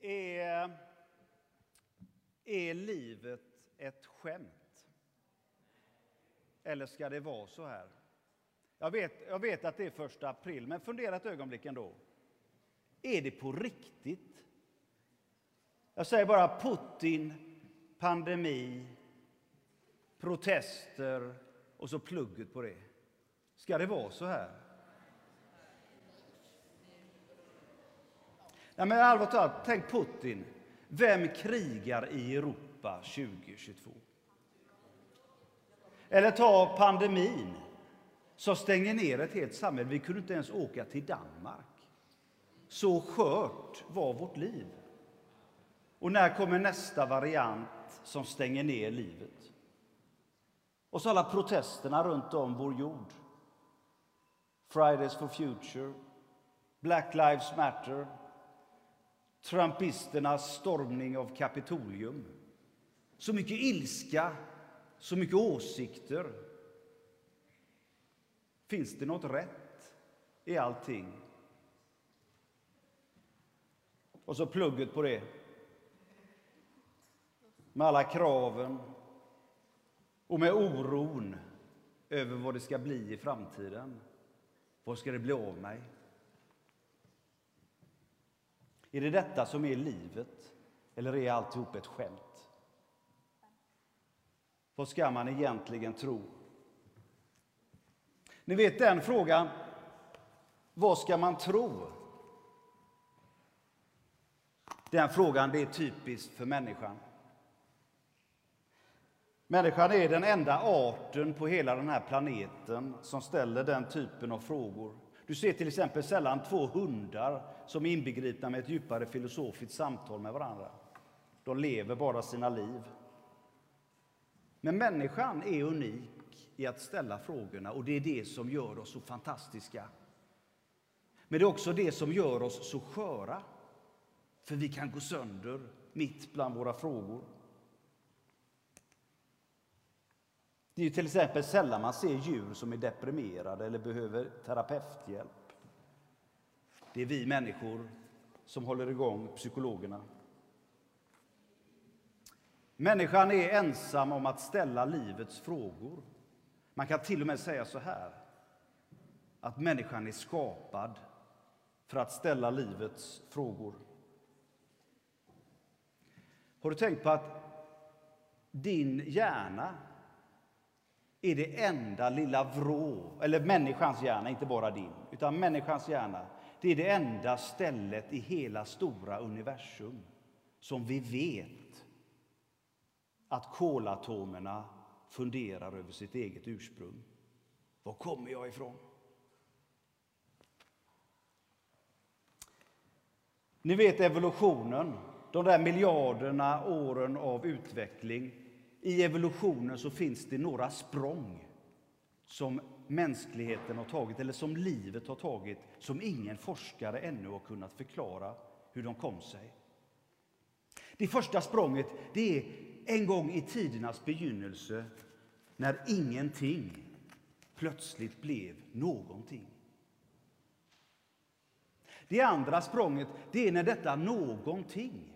Är, är livet ett skämt? Eller ska det vara så här? Jag vet, jag vet att det är första april, men fundera ett ögonblick ändå. Är det på riktigt? Jag säger bara Putin, pandemi, protester och så plugget på det. Ska det vara så här? Ja, men allvarligt talat, tänk Putin. Vem krigar i Europa 2022? Eller ta pandemin som stänger ner ett helt samhälle. Vi kunde inte ens åka till Danmark. Så skört var vårt liv. Och när kommer nästa variant som stänger ner livet? Och så alla protesterna runt om vår jord. Fridays for Future, Black Lives Matter, Trumpisternas stormning av Kapitolium. Så mycket ilska, så mycket åsikter. Finns det något rätt i allting? Och så plugget på det. Med alla kraven och med oron över vad det ska bli i framtiden. Vad ska det bli av mig? Är det detta som är livet? Eller är alltihop ett skämt? Vad ska man egentligen tro? Ni vet den frågan. Vad ska man tro? Den frågan det är typisk för människan. Människan är den enda arten på hela den här planeten som ställer den typen av frågor. Du ser till exempel sällan två hundar som är inbegripna med ett djupare filosofiskt samtal med varandra. De lever bara sina liv. Men människan är unik i att ställa frågorna och det är det som gör oss så fantastiska. Men det är också det som gör oss så sköra. För vi kan gå sönder mitt bland våra frågor. Det är till exempel sällan man ser djur som är deprimerade eller behöver terapeuthjälp. Det är vi människor som håller igång psykologerna. Människan är ensam om att ställa livets frågor. Man kan till och med säga så här, att människan är skapad för att ställa livets frågor. Har du tänkt på att din hjärna är det enda lilla vrå, eller människans hjärna, inte bara din, utan människans hjärna, det är det enda stället i hela stora universum som vi vet att kolatomerna funderar över sitt eget ursprung. Var kommer jag ifrån? Ni vet evolutionen, de där miljarderna åren av utveckling i evolutionen så finns det några språng som mänskligheten har tagit, eller som livet har tagit, som ingen forskare ännu har kunnat förklara hur de kom sig. Det första språnget det är en gång i tidernas begynnelse när ingenting plötsligt blev någonting. Det andra språnget det är när detta någonting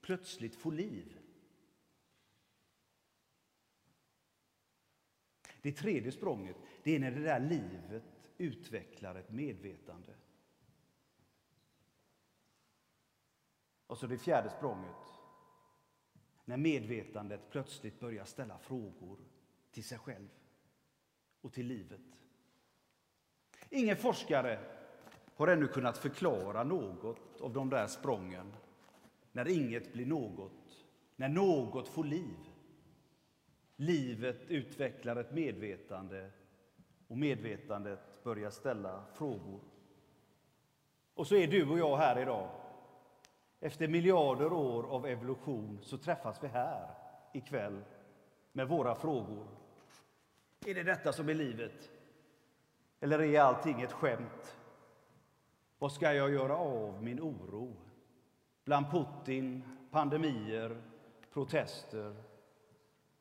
plötsligt får liv. Det tredje språnget det är när det där livet utvecklar ett medvetande. Och så det fjärde språnget. När medvetandet plötsligt börjar ställa frågor till sig själv och till livet. Ingen forskare har ännu kunnat förklara något av de där sprången. När inget blir något, när något får liv. Livet utvecklar ett medvetande och medvetandet börjar ställa frågor. Och så är du och jag här idag. Efter miljarder år av evolution så träffas vi här ikväll med våra frågor. Är det detta som är livet? Eller är allting ett skämt? Vad ska jag göra av min oro? Bland Putin, pandemier, protester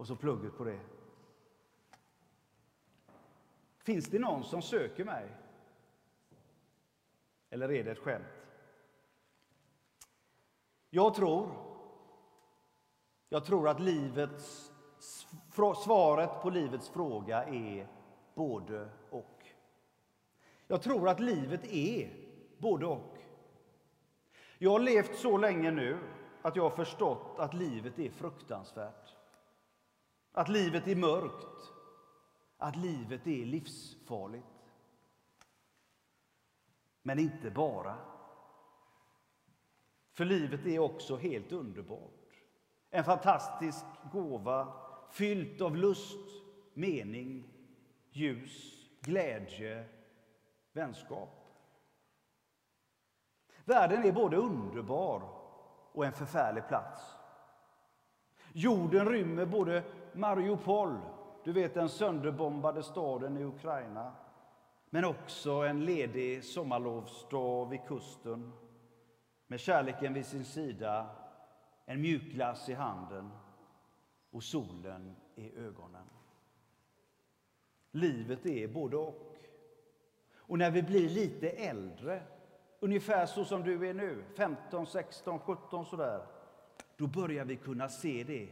och så plugget på det. Finns det någon som söker mig? Eller är det ett skämt? Jag tror, jag tror att livets, svaret på livets fråga är både och. Jag tror att livet är både och. Jag har levt så länge nu att jag har förstått att livet är fruktansvärt. Att livet är mörkt. Att livet är livsfarligt. Men inte bara. För livet är också helt underbart. En fantastisk gåva fyllt av lust, mening, ljus, glädje, vänskap. Världen är både underbar och en förfärlig plats. Jorden rymmer både Mariupol, du vet den sönderbombade staden i Ukraina, men också en ledig sommarlovsdag vid kusten med kärleken vid sin sida, en mjukglass i handen och solen i ögonen. Livet är både och. Och när vi blir lite äldre, ungefär så som du är nu, 15, 16, 17 sådär, då börjar vi kunna se det.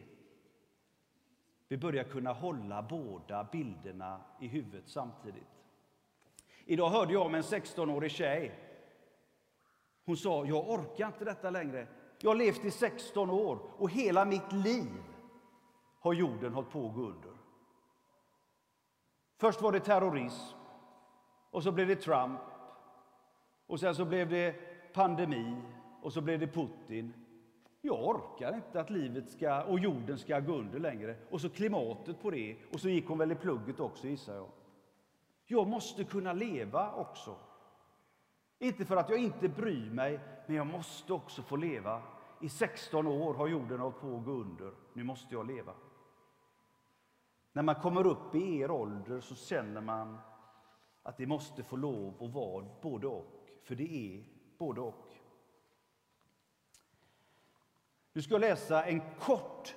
Vi börjar kunna hålla båda bilderna i huvudet samtidigt. Idag hörde jag om en 16-årig tjej. Hon sa, jag orkar inte detta längre. Jag har levt i 16 år och hela mitt liv har jorden hållit på att gå under. Först var det terrorism, och så blev det Trump, och sen så blev det pandemi, och så blev det Putin. Jag orkar inte att livet ska, och jorden ska gå under längre. Och så klimatet på det, och så gick hon väl i plugget också gissar jag. Jag måste kunna leva också. Inte för att jag inte bryr mig, men jag måste också få leva. I 16 år har jorden hållit på att gå under. Nu måste jag leva. När man kommer upp i er ålder så känner man att det måste få lov att vara både och, för det är både och. Nu ska jag läsa en kort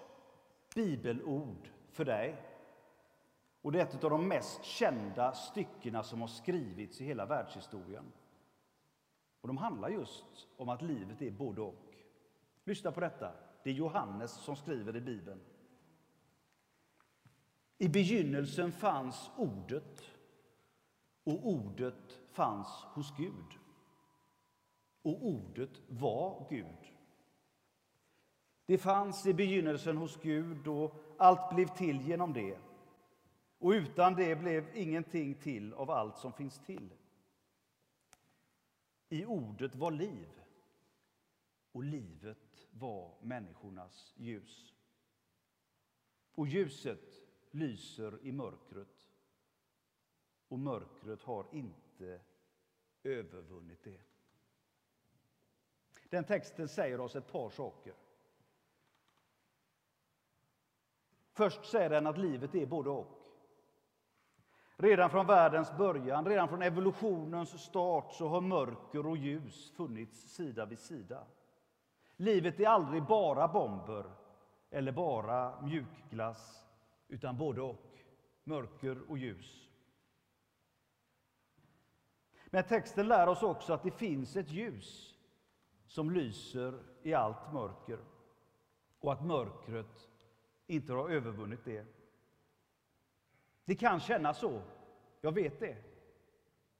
bibelord för dig. Och det är ett av de mest kända styckena som har skrivits i hela världshistorien. Och de handlar just om att livet är både och. Lyssna på detta. Det är Johannes som skriver i Bibeln. I begynnelsen fanns Ordet, och Ordet fanns hos Gud. Och Ordet var Gud. Det fanns i begynnelsen hos Gud, och allt blev till genom det. Och utan det blev ingenting till av allt som finns till. I Ordet var liv, och livet var människornas ljus. Och ljuset lyser i mörkret och mörkret har inte övervunnit det. Den texten säger oss ett par saker. Först säger den att livet är både och. Redan från världens början, redan från evolutionens start, så har mörker och ljus funnits sida vid sida. Livet är aldrig bara bomber eller bara mjukglass utan både och. Mörker och ljus. Men texten lär oss också att det finns ett ljus som lyser i allt mörker och att mörkret inte har övervunnit det. Det kan kännas så, jag vet det.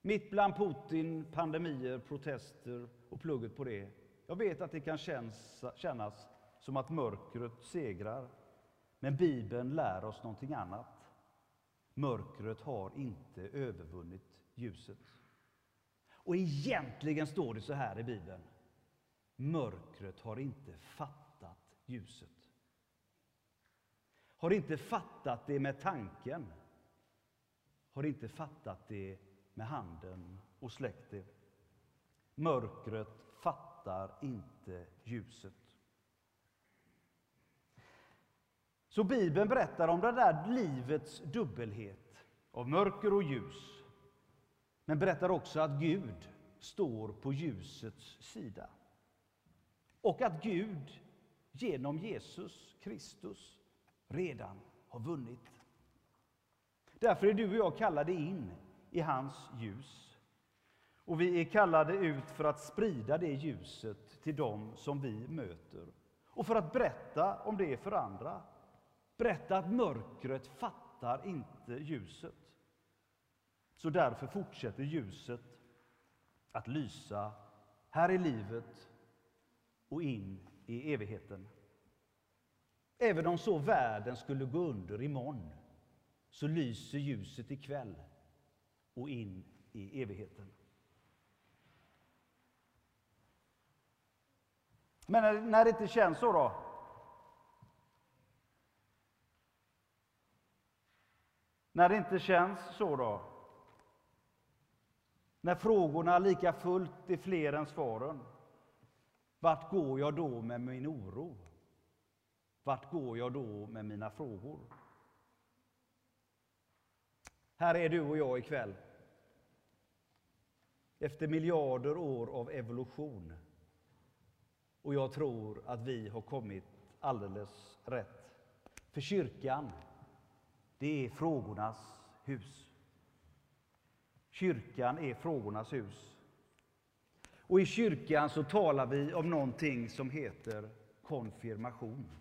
Mitt bland Putin, pandemier, protester och plugget på det. Jag vet att det kan kännas, kännas som att mörkret segrar. Men Bibeln lär oss någonting annat. Mörkret har inte övervunnit ljuset. Och egentligen står det så här i Bibeln. Mörkret har inte fattat ljuset. Har inte fattat det med tanken. Har inte fattat det med handen och släckt det. Mörkret fattar inte ljuset. Så Bibeln berättar om det där livets dubbelhet, av mörker och ljus. Men berättar också att Gud står på ljusets sida. Och att Gud genom Jesus Kristus redan har vunnit. Därför är du och jag kallade in i hans ljus. Och vi är kallade ut för att sprida det ljuset till dem som vi möter. Och för att berätta om det för andra. Berätta att mörkret fattar inte ljuset. Så därför fortsätter ljuset att lysa här i livet och in i evigheten. Även om så världen skulle gå under imorgon så lyser ljuset ikväll och in i evigheten. Men när det inte känns så då? När det inte känns så då? När frågorna lika fullt är fler än svaren? Vart går jag då med min oro? Vart går jag då med mina frågor? Här är du och jag ikväll. Efter miljarder år av evolution. Och jag tror att vi har kommit alldeles rätt. För kyrkan, det är frågornas hus. Kyrkan är frågornas hus. Och i kyrkan så talar vi om någonting som heter konfirmation.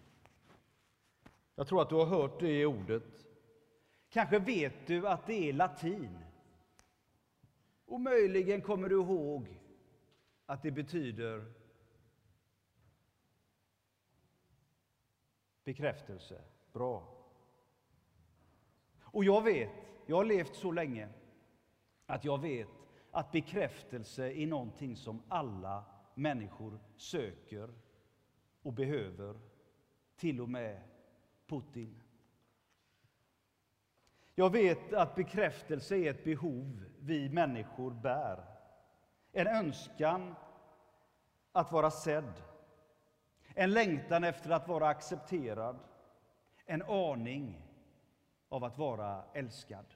Jag tror att du har hört det ordet. Kanske vet du att det är latin. Och möjligen kommer du ihåg att det betyder bekräftelse. Bra. Och jag vet, jag har levt så länge, att jag vet att bekräftelse är någonting som alla människor söker och behöver, till och med Putin. Jag vet att bekräftelse är ett behov vi människor bär. En önskan att vara sedd. En längtan efter att vara accepterad. En aning av att vara älskad.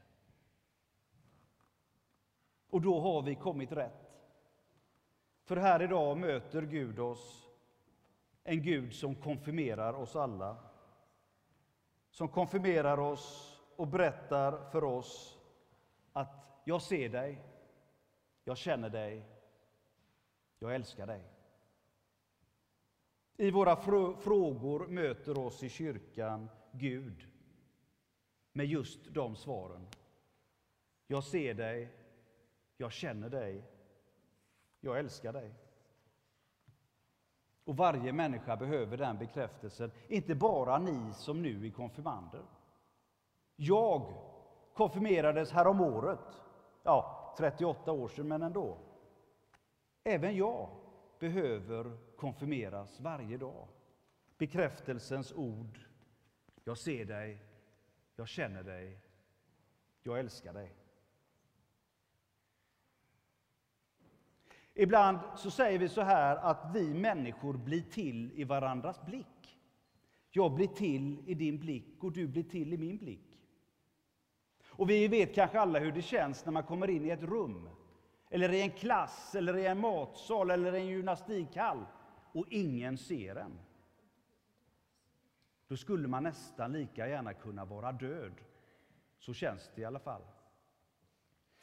Och då har vi kommit rätt. För här idag möter Gud oss, en Gud som konfirmerar oss alla. Som konfirmerar oss och berättar för oss att jag ser dig, jag känner dig, jag älskar dig. I våra frågor möter oss i kyrkan Gud med just de svaren. Jag ser dig, jag känner dig, jag älskar dig. Och varje människa behöver den bekräftelsen, inte bara ni som nu är konfirmander. Jag konfirmerades häromåret. Ja, 38 år sedan, men ändå. Även jag behöver konfirmeras varje dag. Bekräftelsens ord. Jag ser dig, jag känner dig, jag älskar dig. Ibland så säger vi så här att vi människor blir till i varandras blick. Jag blir till i din blick och du blir till i min blick. Och vi vet kanske alla hur det känns när man kommer in i ett rum, eller i en klass, eller i en matsal eller i en gymnastikhall och ingen ser en. Då skulle man nästan lika gärna kunna vara död. Så känns det i alla fall.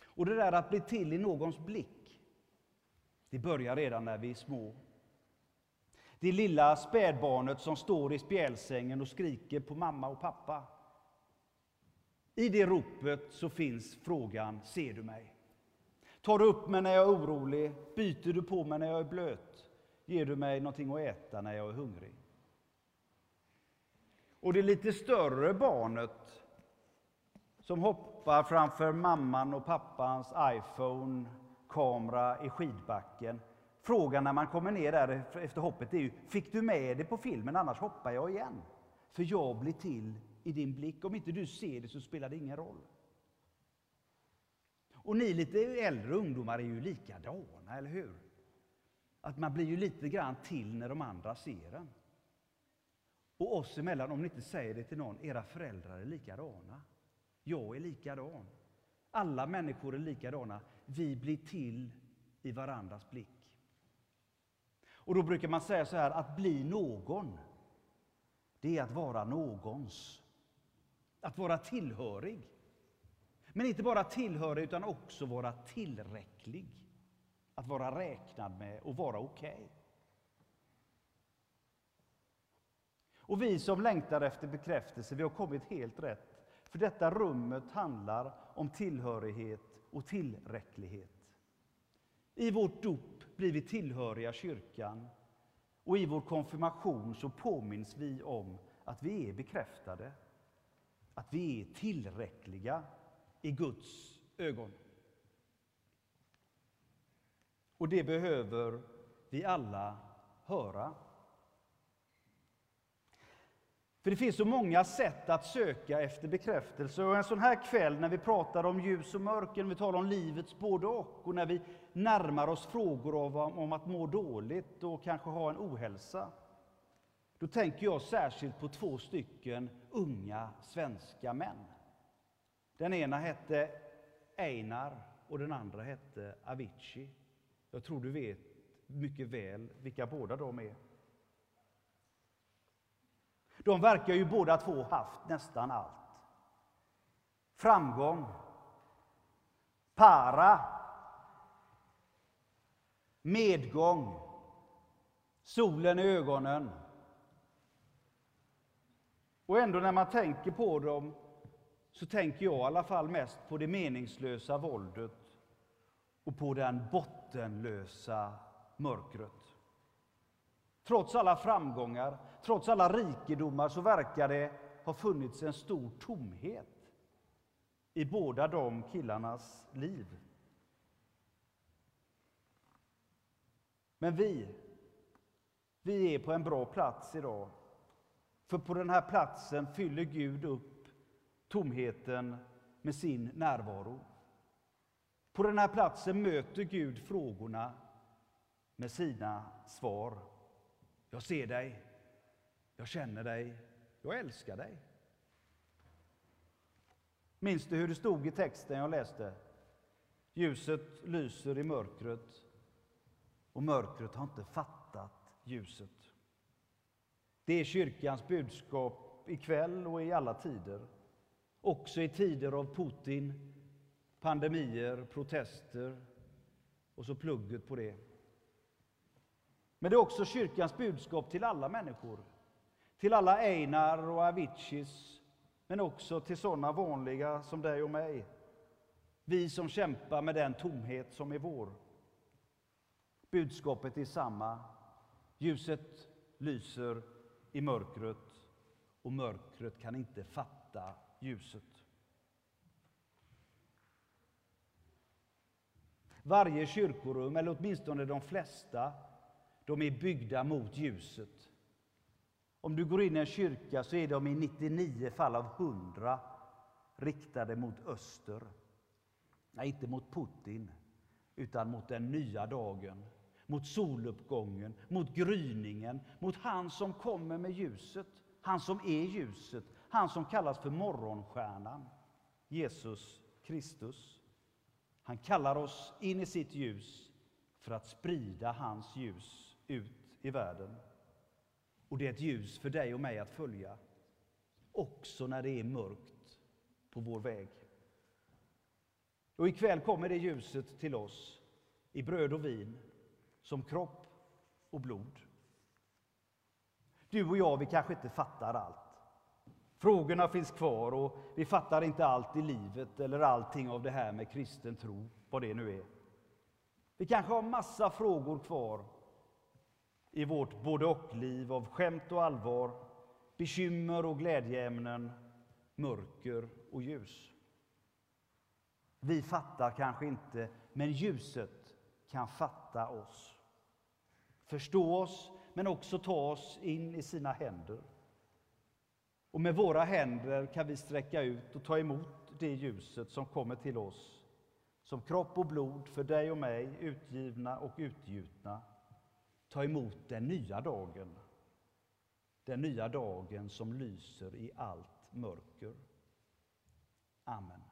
Och det där att bli till i någons blick, det börjar redan när vi är små. Det lilla spädbarnet som står i spjälsängen och skriker på mamma och pappa. I det ropet så finns frågan, ser du mig? Tar du upp mig när jag är orolig? Byter du på mig när jag är blöt? Ger du mig någonting att äta när jag är hungrig? Och det lite större barnet som hoppar framför mamman och pappans Iphone kamera i skidbacken. Frågan när man kommer ner där efter hoppet är ju, fick du med det på filmen? Annars hoppar jag igen. För jag blir till i din blick. Om inte du ser det så spelar det ingen roll. Och ni lite äldre ungdomar är ju likadana, eller hur? Att man blir ju lite grann till när de andra ser en. Och oss emellan, om ni inte säger det till någon, era föräldrar är likadana. Jag är likadan. Alla människor är likadana. Vi blir till i varandras blick. Och då brukar man säga så här, att bli någon, det är att vara någons. Att vara tillhörig. Men inte bara tillhörig, utan också vara tillräcklig. att vara räknad med och vara okej. Okay. Och vi som längtar efter bekräftelse, vi har kommit helt rätt. För detta rummet handlar om tillhörighet och tillräcklighet. I vårt dop blir vi tillhöriga kyrkan och i vår konfirmation så påminns vi om att vi är bekräftade. Att vi är tillräckliga i Guds ögon. Och det behöver vi alla höra. För det finns så många sätt att söka efter bekräftelse. Och en sån här kväll när vi pratar om ljus och mörker, vi talar om livets både och, och när vi närmar oss frågor om, om att må dåligt och kanske ha en ohälsa. Då tänker jag särskilt på två stycken unga svenska män. Den ena hette Einar och den andra hette Avicii. Jag tror du vet mycket väl vilka båda de är. De verkar ju båda två haft nästan allt. Framgång, para, medgång, solen i ögonen. Och ändå när man tänker på dem så tänker jag i alla fall mest på det meningslösa våldet och på den bottenlösa mörkret. Trots alla framgångar, trots alla rikedomar så verkar det ha funnits en stor tomhet i båda de killarnas liv. Men vi, vi är på en bra plats idag. För på den här platsen fyller Gud upp tomheten med sin närvaro. På den här platsen möter Gud frågorna med sina svar. Jag ser dig, jag känner dig, jag älskar dig. Minns du hur det stod i texten jag läste? Ljuset lyser i mörkret och mörkret har inte fattat ljuset. Det är kyrkans budskap ikväll och i alla tider. Också i tider av Putin, pandemier, protester och så plugget på det. Men det är också kyrkans budskap till alla människor. Till alla Einar och Aviciis, men också till sådana vanliga som dig och mig. Vi som kämpar med den tomhet som är vår. Budskapet är samma. Ljuset lyser i mörkret och mörkret kan inte fatta ljuset. Varje kyrkorum, eller åtminstone de flesta, de är byggda mot ljuset. Om du går in i en kyrka så är de i 99 fall av 100 riktade mot öster. Nej, inte mot Putin, utan mot den nya dagen. Mot soluppgången, mot gryningen, mot han som kommer med ljuset. Han som är ljuset, han som kallas för morgonstjärnan. Jesus Kristus. Han kallar oss in i sitt ljus för att sprida hans ljus ut i världen. Och det är ett ljus för dig och mig att följa, också när det är mörkt på vår väg. Och ikväll kommer det ljuset till oss i bröd och vin, som kropp och blod. Du och jag, vi kanske inte fattar allt. Frågorna finns kvar och vi fattar inte allt i livet eller allting av det här med kristen tro, vad det nu är. Vi kanske har massa frågor kvar i vårt både och-liv av skämt och allvar, bekymmer och glädjeämnen, mörker och ljus. Vi fattar kanske inte, men ljuset kan fatta oss. Förstå oss, men också ta oss in i sina händer. Och med våra händer kan vi sträcka ut och ta emot det ljuset som kommer till oss som kropp och blod för dig och mig, utgivna och utgjutna ta emot den nya dagen. Den nya dagen som lyser i allt mörker. Amen.